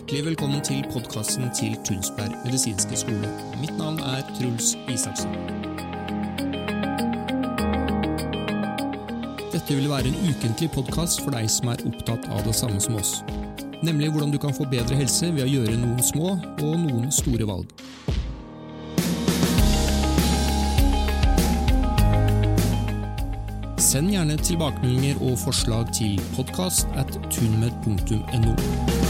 Hjertelig velkommen til podkasten til Tunsberg medisinske skole. Mitt navn er Truls Isaksen. Dette vil være en ukentlig podkast for deg som er opptatt av det samme som oss. Nemlig hvordan du kan få bedre helse ved å gjøre noen små og noen store valg. Send gjerne tilbakemeldinger og forslag til podkast at tunmed.no.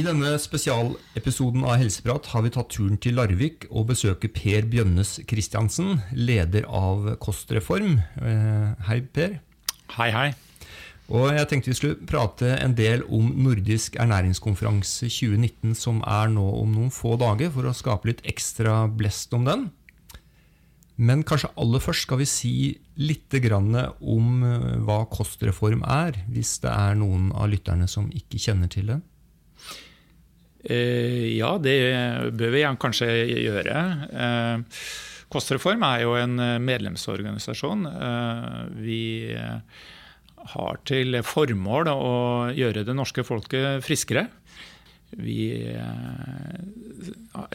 I denne spesialepisoden av Helseprat har vi tatt turen til Larvik og besøker Per Bjønnes Christiansen, leder av Kostreform. Eh, hei, Per. Hei, hei. Og jeg tenkte vi skulle prate en del om Nordisk ernæringskonferanse 2019, som er nå om noen få dager, for å skape litt ekstra blest om den. Men kanskje aller først skal vi si litt om eh, hva kostreform er, hvis det er noen av lytterne som ikke kjenner til det. Eh, ja, det bør vi kanskje gjøre. Eh, Kostreform er jo en eh, medlemsorganisasjon. Vi har til formål å gjøre det norske folket friskere. Vi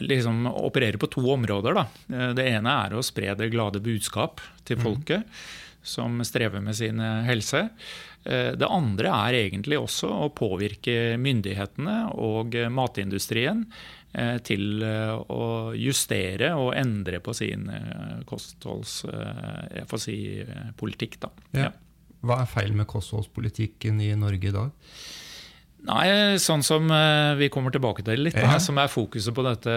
liksom opererer på to områder. Da. Det ene er å spre det glade budskap til mhm. folket. Mm som strever med sin helse. Eh, det andre er egentlig også å påvirke myndighetene og matindustrien eh, til eh, å justere og endre på sin kostholdspolitikk. Si, ja. Hva er feil med kostholdspolitikken i Norge i dag? Nei, sånn som vi kommer tilbake til litt, ja. som er fokuset på, dette,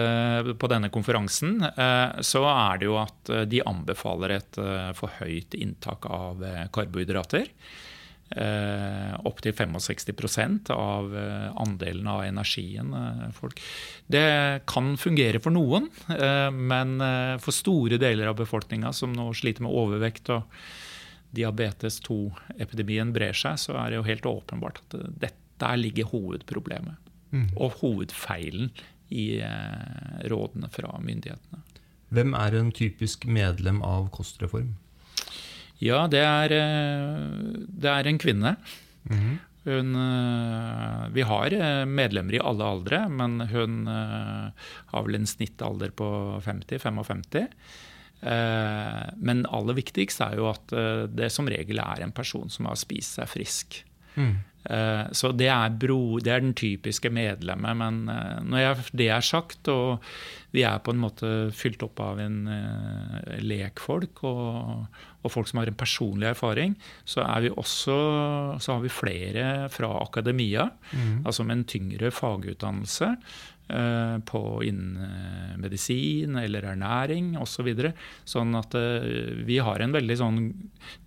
på, denne konferansen, så er det jo at de anbefaler et for høyt inntak av karbohydrater eh, opptil 65 av eh, andelen av energien. Eh, folk. Det kan fungere for noen, eh, men eh, for store deler av befolkninga som nå sliter med overvekt og diabetes 2-epidemien brer seg, så er det jo helt åpenbart at dette ligger hovedproblemet. Mm. Og hovedfeilen i eh, rådene fra myndighetene. Hvem er en typisk medlem av Kostreform? Ja, det er, eh, det er en kvinne. Mm. Hun, eh, vi har medlemmer i alle aldre, men hun har vel en snittalder på 50-55. Men aller viktigst er jo at det som regel er en person som har spist seg frisk. Mm. Så det er, bro, det er, den typiske medlemmet. Men når jeg, det er sagt, og vi er på en måte fylt opp av en lekfolk og, og folk som har en personlig erfaring, så, vi også, så har vi flere fra akademia, mm. altså med en tyngre fagutdannelse eh, på innen medisin eller ernæring osv. Så sånn at eh, vi har en veldig sånn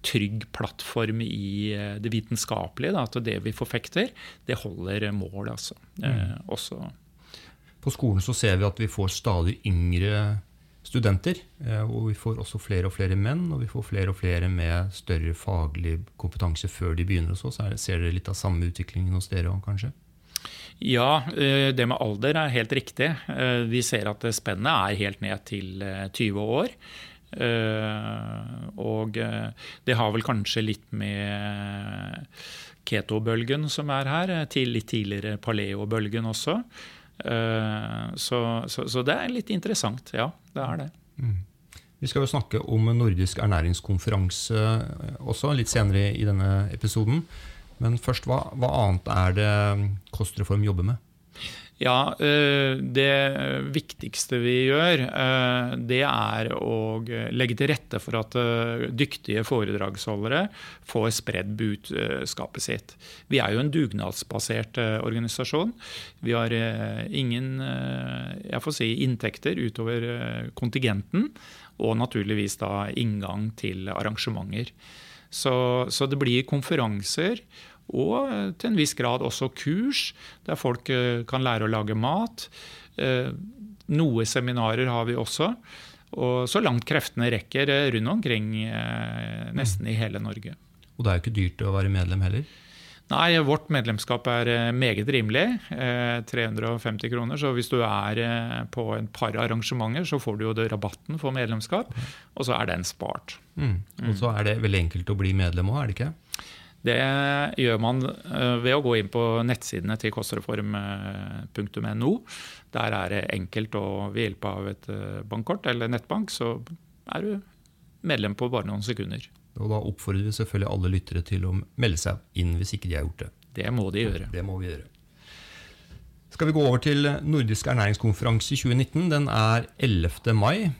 trygg plattform i eh, det vitenskapelige. Da, at det vi forfekter, det holder mål, altså. Mm. også. På skolen så ser vi at vi får stadig yngre studenter. Eh, og vi får også flere og flere menn, og vi får flere og flere med større faglig kompetanse før de begynner hos oss. Ser dere litt av samme utviklingen hos dere òg, kanskje? Ja, eh, det med alder er helt riktig. Eh, vi ser at spennet er helt ned til 20 år. Og det har vel kanskje litt med ketobølgen som er her, til litt tidligere paleobølgen også. Eh, så, så, så, det er litt interessant. Ja, det er det. Mm. Vi skal jo snakke om nordisk ernæringskonferanse eh, også litt senere i denne episoden. Men først, hva, hva annet er det Kostreform jobber med? Ja, eh, Det viktigste vi gjør, eh, det er å legge til rette for at eh, dyktige foredragsholdere får spredd budskapet sitt. Vi er jo en dugnadsbasert organisasjon. Vi har ingen jeg får si, inntekter utover kontingenten, og naturligvis da inngang til arrangementer. Så, så det blir konferanser og eh, til en viss grad også kurs, der folk eh, kan lære å lage mat. Eh, noe seminarer har vi også. Og så langt kreftene rekker rundt omkring, nesten i hele Norge. Og det er jo ikke dyrt å være medlem heller? Nei, vårt medlemskap er meget rimelig. 350 kroner. Så hvis du er på et par arrangementer, så får du jo rabatten for medlemskap. Og så er den spart. Mm. Og så er det veldig enkelt å bli medlem òg, er det ikke? Det gjør man ved å gå inn på nettsidene til kostreform.no. Der er det enkelt, og ved hjelp av et bankkort eller nettbank så er du medlem på bare noen sekunder. Og Da oppfordrer vi selvfølgelig alle lyttere til å melde seg inn hvis ikke de har gjort det. Det må de gjøre. Det må vi gjøre. Skal vi gå over til Nordisk ernæringskonferanse 2019. Den er 11. mai,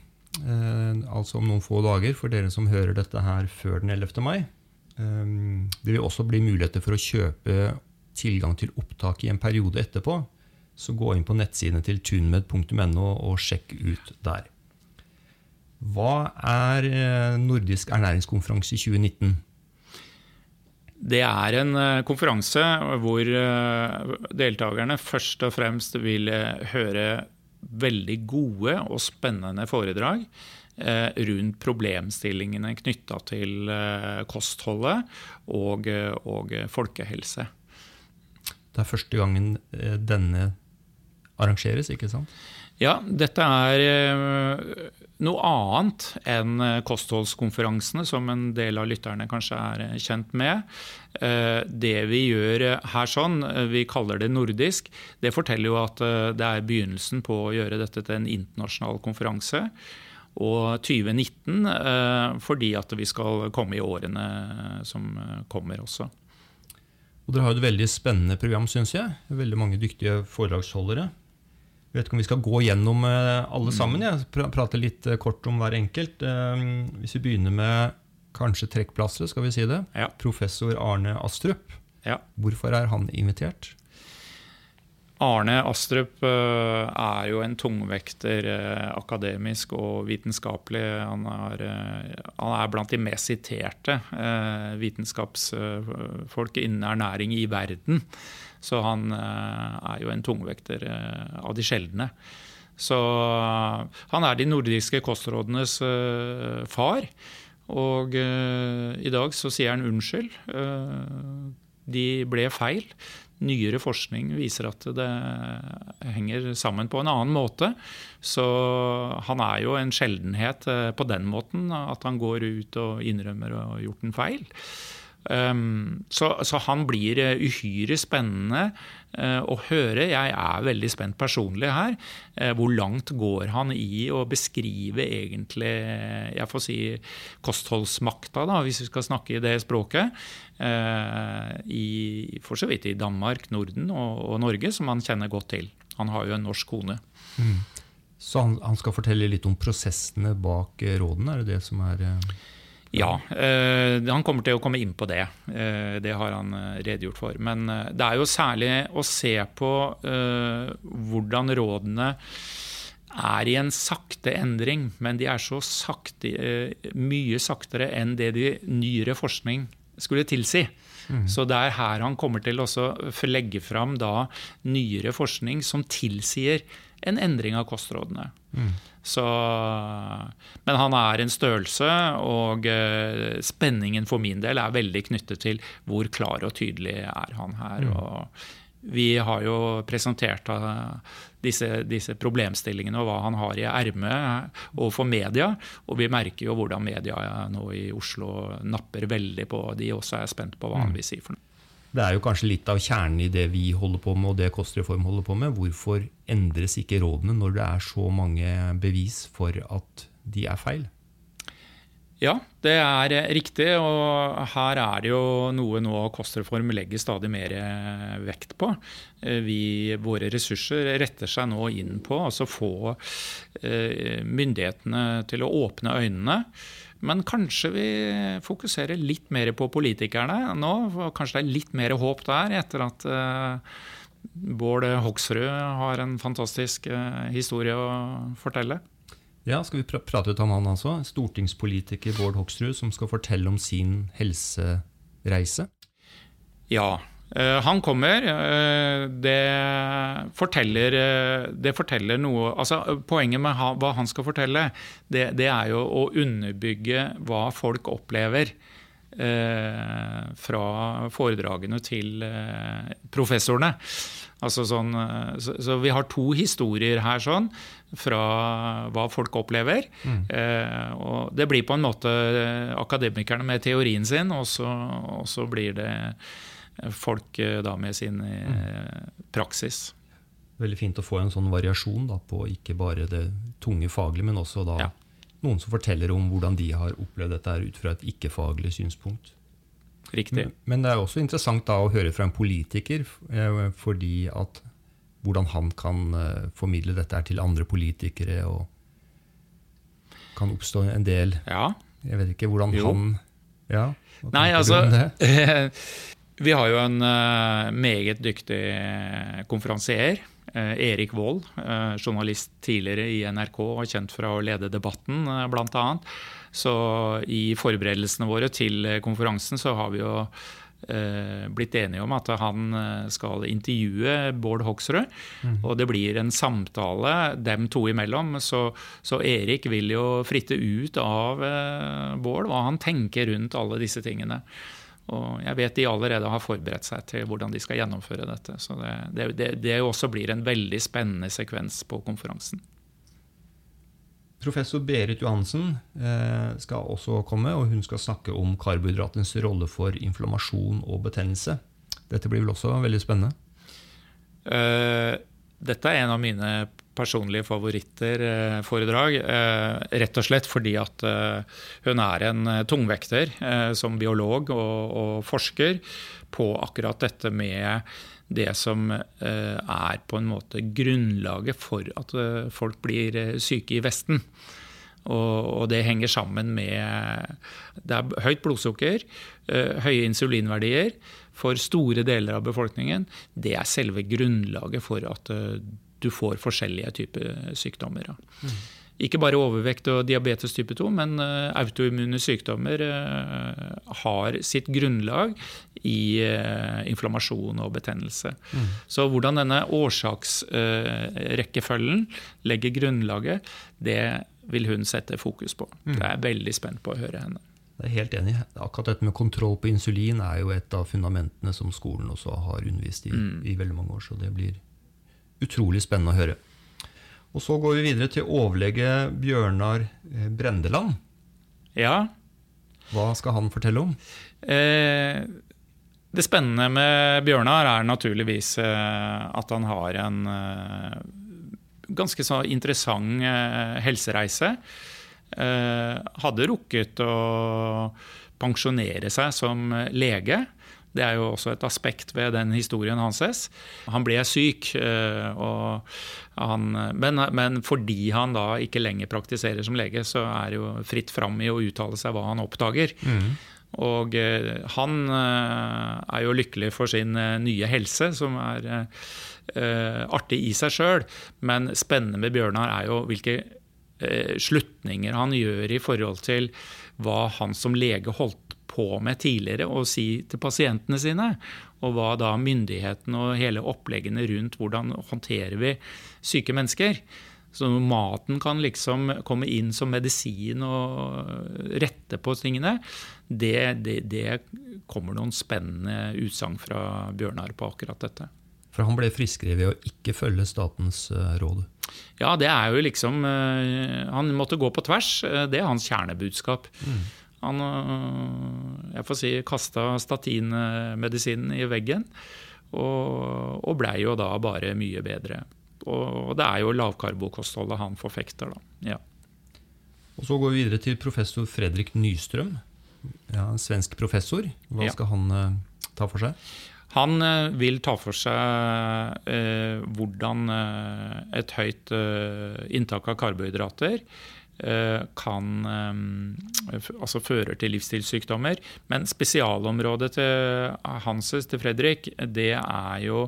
eh, altså om noen få dager for dere som hører dette her før den 11. mai. Eh, det vil også bli muligheter for å kjøpe tilgang til opptak i en periode etterpå. Så gå inn på nettsidene til tunmed.no og sjekk ut der. Hva er eh, Nordisk ernæringskonferanse 2019? Det er en eh, konferanse hvor eh, deltakerne først og fremst vil høre veldig gode og spennende foredrag rundt problemstillingene knytta til kostholdet og, og, folkehelse. Det er første gangen denne arrangeres, ikke sant? Ja, dette er noe annet enn eh, kostholdskonferansene, som en del av lytterne kanskje er eh, kjent med. Eh, det vi gjør her sånn, vi kaller det nordisk, det forteller jo at det er begynnelsen på å gjøre dette til en internasjonal konferanse. Og 2019 fordi at vi skal komme i årene som kommer også. Og Dere har et veldig spennende program, syns jeg. Veldig mange dyktige foredragsholdere. Jeg vet ikke om vi skal gå gjennom eh, alle mm. sammen. Jeg prater litt eh, kort om hver enkelt. Eh, hvis vi begynner med kanskje trekkplasteret, skal vi si det. Ja. Professor Arne Astrup. Ja. Hvorfor er han invitert? Arne Astrup er jo en tungvekter akademisk og vitenskapelig. Han er, han er blant de mest siterte vitenskapsfolk innen ernæring i verden. Så han eh, er jo en tungvekter eh, av de sjeldne. Så han er de nordiske kostrådenes eh, far. Og i dag så sier han unnskyld. de ble feil. Nyere forskning viser at det henger sammen på en annen måte. Så han er jo en sjeldenhet på den måten at han går ut og innrømmer å ha gjort en feil. Um, så, så, han blir uh, uhyre spennende uh, å høre. Jeg er veldig spent personlig her. Uh, hvor langt går han i å beskrive egentlig jeg får si kostholdsmakta, da, hvis vi skal snakke i det språket, i, for så vidt i Danmark, Norden og, og, Norge, som han kjenner godt til. Han har jo en norsk kone. Mm. Så han, han, skal fortelle litt om prosessene bak rådene? Er det det som er ja, eh, han kommer til å komme inn på det. Eh, det har han eh, redegjort for. Men det er jo særlig å se på hvordan rådene er i en sakte endring, men de er så sakte, mye saktere enn det de nyere forskning skulle tilsi. Mm. Så det er her han kommer til å legge fram da nyere forskning som tilsier en endring av kostrådene. Mm. Så, men han er en størrelse, og uh, spenningen for min del er veldig knyttet til hvor klar og tydelig er han her. Mm. Og vi har jo presentert uh, disse, disse, problemstillingene og hva han har i ermet overfor media. Og vi merker jo hvordan media nå i Oslo napper veldig på de også er spent på hva han mm. vil si for noe. Det er jo kanskje litt av kjernen i det vi holder på med, og det Kostreform holder på med. Hvorfor endres ikke rådene når det er så mange bevis for at de er feil? Ja, det er riktig. Og her er det jo noe nå Kostreform legger stadig mer vekt på. Vi, våre ressurser retter seg nå inn på å altså få eh, myndighetene til å åpne øynene men kanskje vi fokuserer litt mer på politikerne nå. Kanskje det er litt mer håp der, etter at Bård Hoksrud har en fantastisk historie å fortelle. Ja, Skal vi pr prate ut om han altså? Stortingspolitiker Bård Hoksrud som skal fortelle om sin helsereise? Ja, Eh, han kommer. Eh, det forteller, eh, det forteller noe altså, Poenget med hva han skal fortelle, det, det, er jo å underbygge hva folk opplever fra foredragene til eh, professorene. Altså sånn, eh, så, så, vi har to historier her sånn, fra hva folk opplever. Mm. Eh, og det blir på en måte akademikerne med teorien sin, og så, og så blir det folk da med sin mm. praksis veldig fint å få en sånn variasjon da, på ikke bare det tunge faglige, men også da ja. Noen som forteller om hvordan de har opplevd dette ut fra et ikke-faglig synspunkt. Riktig. Men, det er også interessant da å høre fra en politiker, eh, fordi at hvordan han kan eh, formidle dette til andre politikere, og kan oppstå en del ja. Jeg vet ikke hvordan jo. han ja, Nei, altså Vi har jo en uh, meget dyktig konferansier Eh, Erik Wold, eh, journalist tidligere i NRK og kjent fra å lede Debatten, eh, bl.a. Så i forberedelsene våre til konferansen så har vi jo blitt enige om at han skal intervjue Bård Hoksrud. Mm. Og det blir en samtale dem to imellom. Så, så, Erik vil jo fritte ut av Bård hva han tenker rundt alle disse tingene. Og jeg vet de allerede har forberedt seg til hvordan de skal gjennomføre dette. Så det, det, det, det også blir en veldig spennende sekvens på konferansen. Professor Berit Johansen eh, skal også komme, og hun skal snakke om karbohydratens rolle for inflammasjon og betennelse. Dette blir vel også veldig spennende? Uh, dette er en av mine personlige favoritter-foredrag. Eh, rett og slett fordi at eh, hun er en eh, tungvekter som biolog og, forsker på akkurat dette med det som er på en måte grunnlaget for at folk blir syke i Vesten. Og, det henger sammen med Det er høyt blodsukker, høye insulinverdier for store deler av befolkningen. Det er selve grunnlaget for at du får forskjellige typer sykdommer. Mm. Ikke bare overvekt og diabetes type 2, men uh, autoimmune sykdommer uh, har sitt grunnlag i inflammasjon og betennelse. Mm. Så hvordan denne årsaksrekkefølgen legger grunnlaget, det vil hun sette fokus på. Mm. Jeg er veldig spent på å høre henne. Jeg er helt enig. Akkurat dette med kontroll på insulin er jo et av fundamentene som skolen også har undervist i mm. i veldig mange år. Så det blir utrolig spennende å høre. Og Så går vi videre til overlege Bjørnar eh, Brendeland. Ja. Hva skal han fortelle om? Eh, det spennende med Bjørnar er naturligvis eh, at han har en eh, ganske så interessant helsereise. Eh, hadde rukket å pensjonere seg som lege. Det er jo også et aspekt ved den historien hans. Han ble syk, eh, han, men, men, fordi han da ikke lenger praktiserer som lege, så er det jo fritt fram i å uttale seg hva han oppdager. Mm. Og eh, han er jo lykkelig for sin nye helse, som er artig i seg sjøl. Men spennende med Bjørnar er jo hvilke slutninger han gjør i forhold til hva han som lege holdt på med tidligere å si til pasientene sine. Og hva da myndighetene og hele oppleggene rundt hvordan håndterer vi syke mennesker. Så maten kan liksom komme inn som medisin og rette på tingene. Det, det, det kommer noen spennende utsagn fra Bjørnar på akkurat dette. For han ble friskere ved å ikke følge statens eh, råd? Ja, det er jo liksom eh, Han måtte gå på tvers. Eh, det er hans kjernebudskap. Mm. Han øh, jeg får si, kasta statinmedisinen i veggen, og, og blei jo da bare mye bedre. Og det er jo lavkarbokostholdet han forfekter, da. Ja. Og Så går vi videre til professor Fredrik Nystrøm. Ja, en svensk professor. Hva skal han ta for seg? Han uh, vil ta for seg eh, hvordan et høyt inntak av karbohydrater Eh, kan eh, altså fører til livsstilssykdommer. Men spesialområdet til Hanses, til Fredrik, det er jo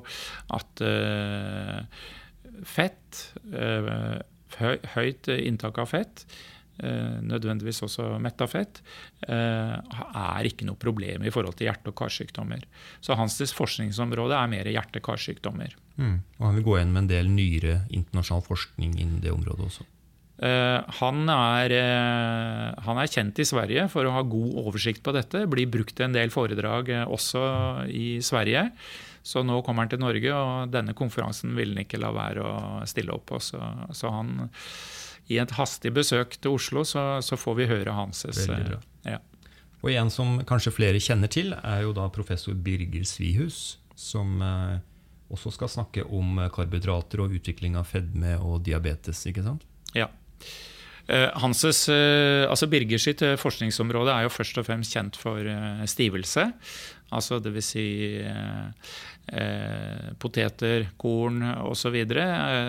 at eh, fett, høyt inntak av fett, nødvendigvis også metta fett, er ikke noe problem i forhold til hjerte- og karsykdommer. Så hans forskningsområde er mer hjerte-karsykdommer. Mm. Og han vil gå inn med en del nyere internasjonal forskning innen det området også. Uh, han, er, han, er, kjent i Sverige for å ha god oversikt på dette. Blir brukt en del foredrag også i Sverige. Så nå kommer han til Norge, og denne konferansen vil han ikke la være å stille opp på. Så, så, han, i et hastig besøk til Oslo, så, så får vi høre hans ja. Og en som kanskje flere kjenner til, er jo da professor Birger Svihus, som også skal snakke om karbohydrater og utvikling av fedme og diabetes. ikke sant? Ja. Hanses, altså Birger sitt forskningsområde er jo først og fremst kjent for stivelse. Altså dvs. Si, poteter, korn osv.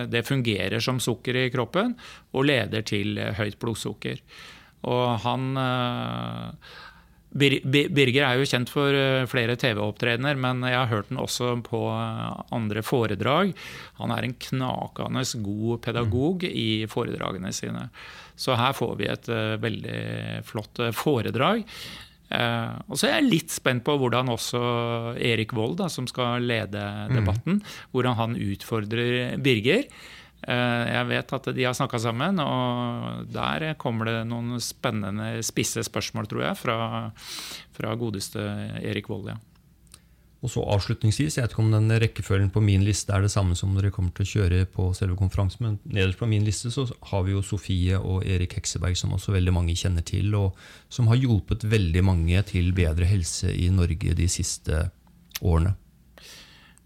det fungerer som sukker i kroppen og leder til høyt blodsukker. Og han Birger er jo kjent for eh, flere TV-opptredener, men jeg har hørt den også på eh, andre foredrag. Han er en knakende god pedagog mm. i foredragene sine. Så her får vi et eh, veldig flott foredrag. Og så er jeg litt spent på hvordan også Erik Vold, da, som skal lede mm. debatten, hvordan han utfordrer Birger. Eh, jeg vet at de har snakka sammen, og der kommer det noen spennende, spisse spørsmål, tror jeg, fra, fra godeste Erik Vold. Ja. Og så avslutningsvis, Jeg vet ikke om den rekkefølgen på min liste er det samme som når dere kommer til å kjøre på selve konferansen, men nederst på min liste så har vi jo Sofie og Erik Hekseberg, som også veldig mange kjenner til, og som har hjulpet veldig mange til bedre helse i Norge de siste årene.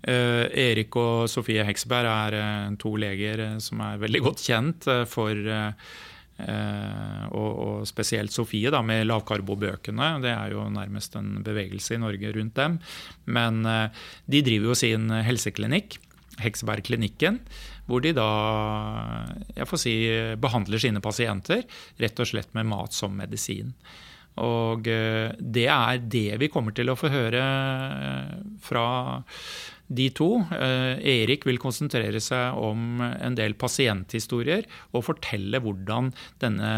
Eh, Erik og Sofie Hekseberg er eh, to leger eh, som er veldig godt kjent for og, og, spesielt Sofie da, med lavkarbobøkene. Det er jo nærmest en bevegelse i Norge rundt dem. Men de driver jo sin helseklinikk, Heksbergklinikken, hvor de da jeg får si, behandler sine pasienter rett og slett med mat som medisin. Og det er det vi kommer til å få høre fra de to. Eh, Erik vil konsentrere seg om en del pasienthistorier og fortelle hvordan denne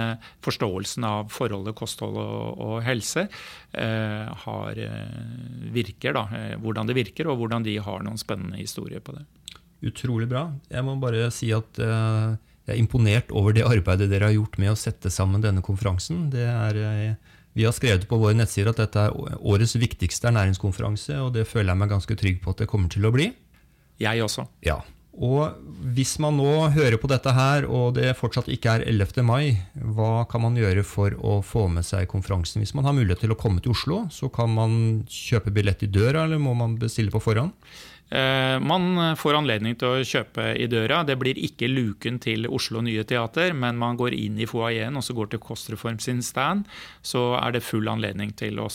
forståelsen av forholdet kosthold og, helse eh, har, eh, virker. Da. Hvordan det virker, og hvordan de har noen spennende historier på det. Utrolig bra. Jeg må bare si at jeg er imponert over det arbeidet dere har gjort med å sette sammen denne konferansen. Det er vi har skrevet på våre nettsider at dette er årets viktigste ernæringskonferanse, og det føler jeg meg ganske trygg på at det kommer til å bli. Jeg også. Ja. Og hvis man nå hører på dette her, og det fortsatt ikke er 11. mai, hva kan man gjøre for å få med seg konferansen? Hvis man har mulighet til å komme til Oslo, så kan man kjøpe billett i døra, eller må man bestille på forhånd? Eh, man får anledning til å kjøpe i døra. Det blir ikke luken til Oslo Nye Teater, men man går inn i foajeen og så går til Kostreform sin stand. Så er det full anledning til å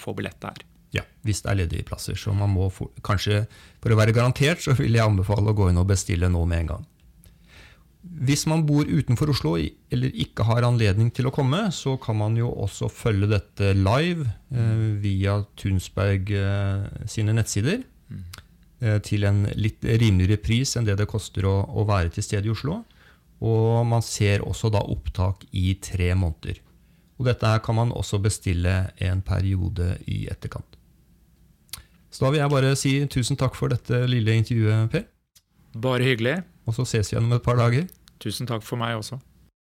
få billett der. Ja, hvis det er ledige plasser. Så man må for, kanskje, for å være garantert, så vil jeg anbefale å gå inn og bestille nå med en gang. Hvis man bor utenfor Oslo eller ikke har anledning til å komme, så kan man jo også følge dette live eh, via Tunsberg eh, sine nettsider. Mm. Eh, til en litt rimeligere pris enn det det koster å, å, være til stede i Oslo. Og man ser også da opptak i tre måneder. Og dette kan man også bestille en periode i etterkant. Så da vil jeg bare si tusen takk for dette lille intervjuet, Per. Bare hyggelig. Og så ses vi igjen om et par dager. Tusen takk for meg også.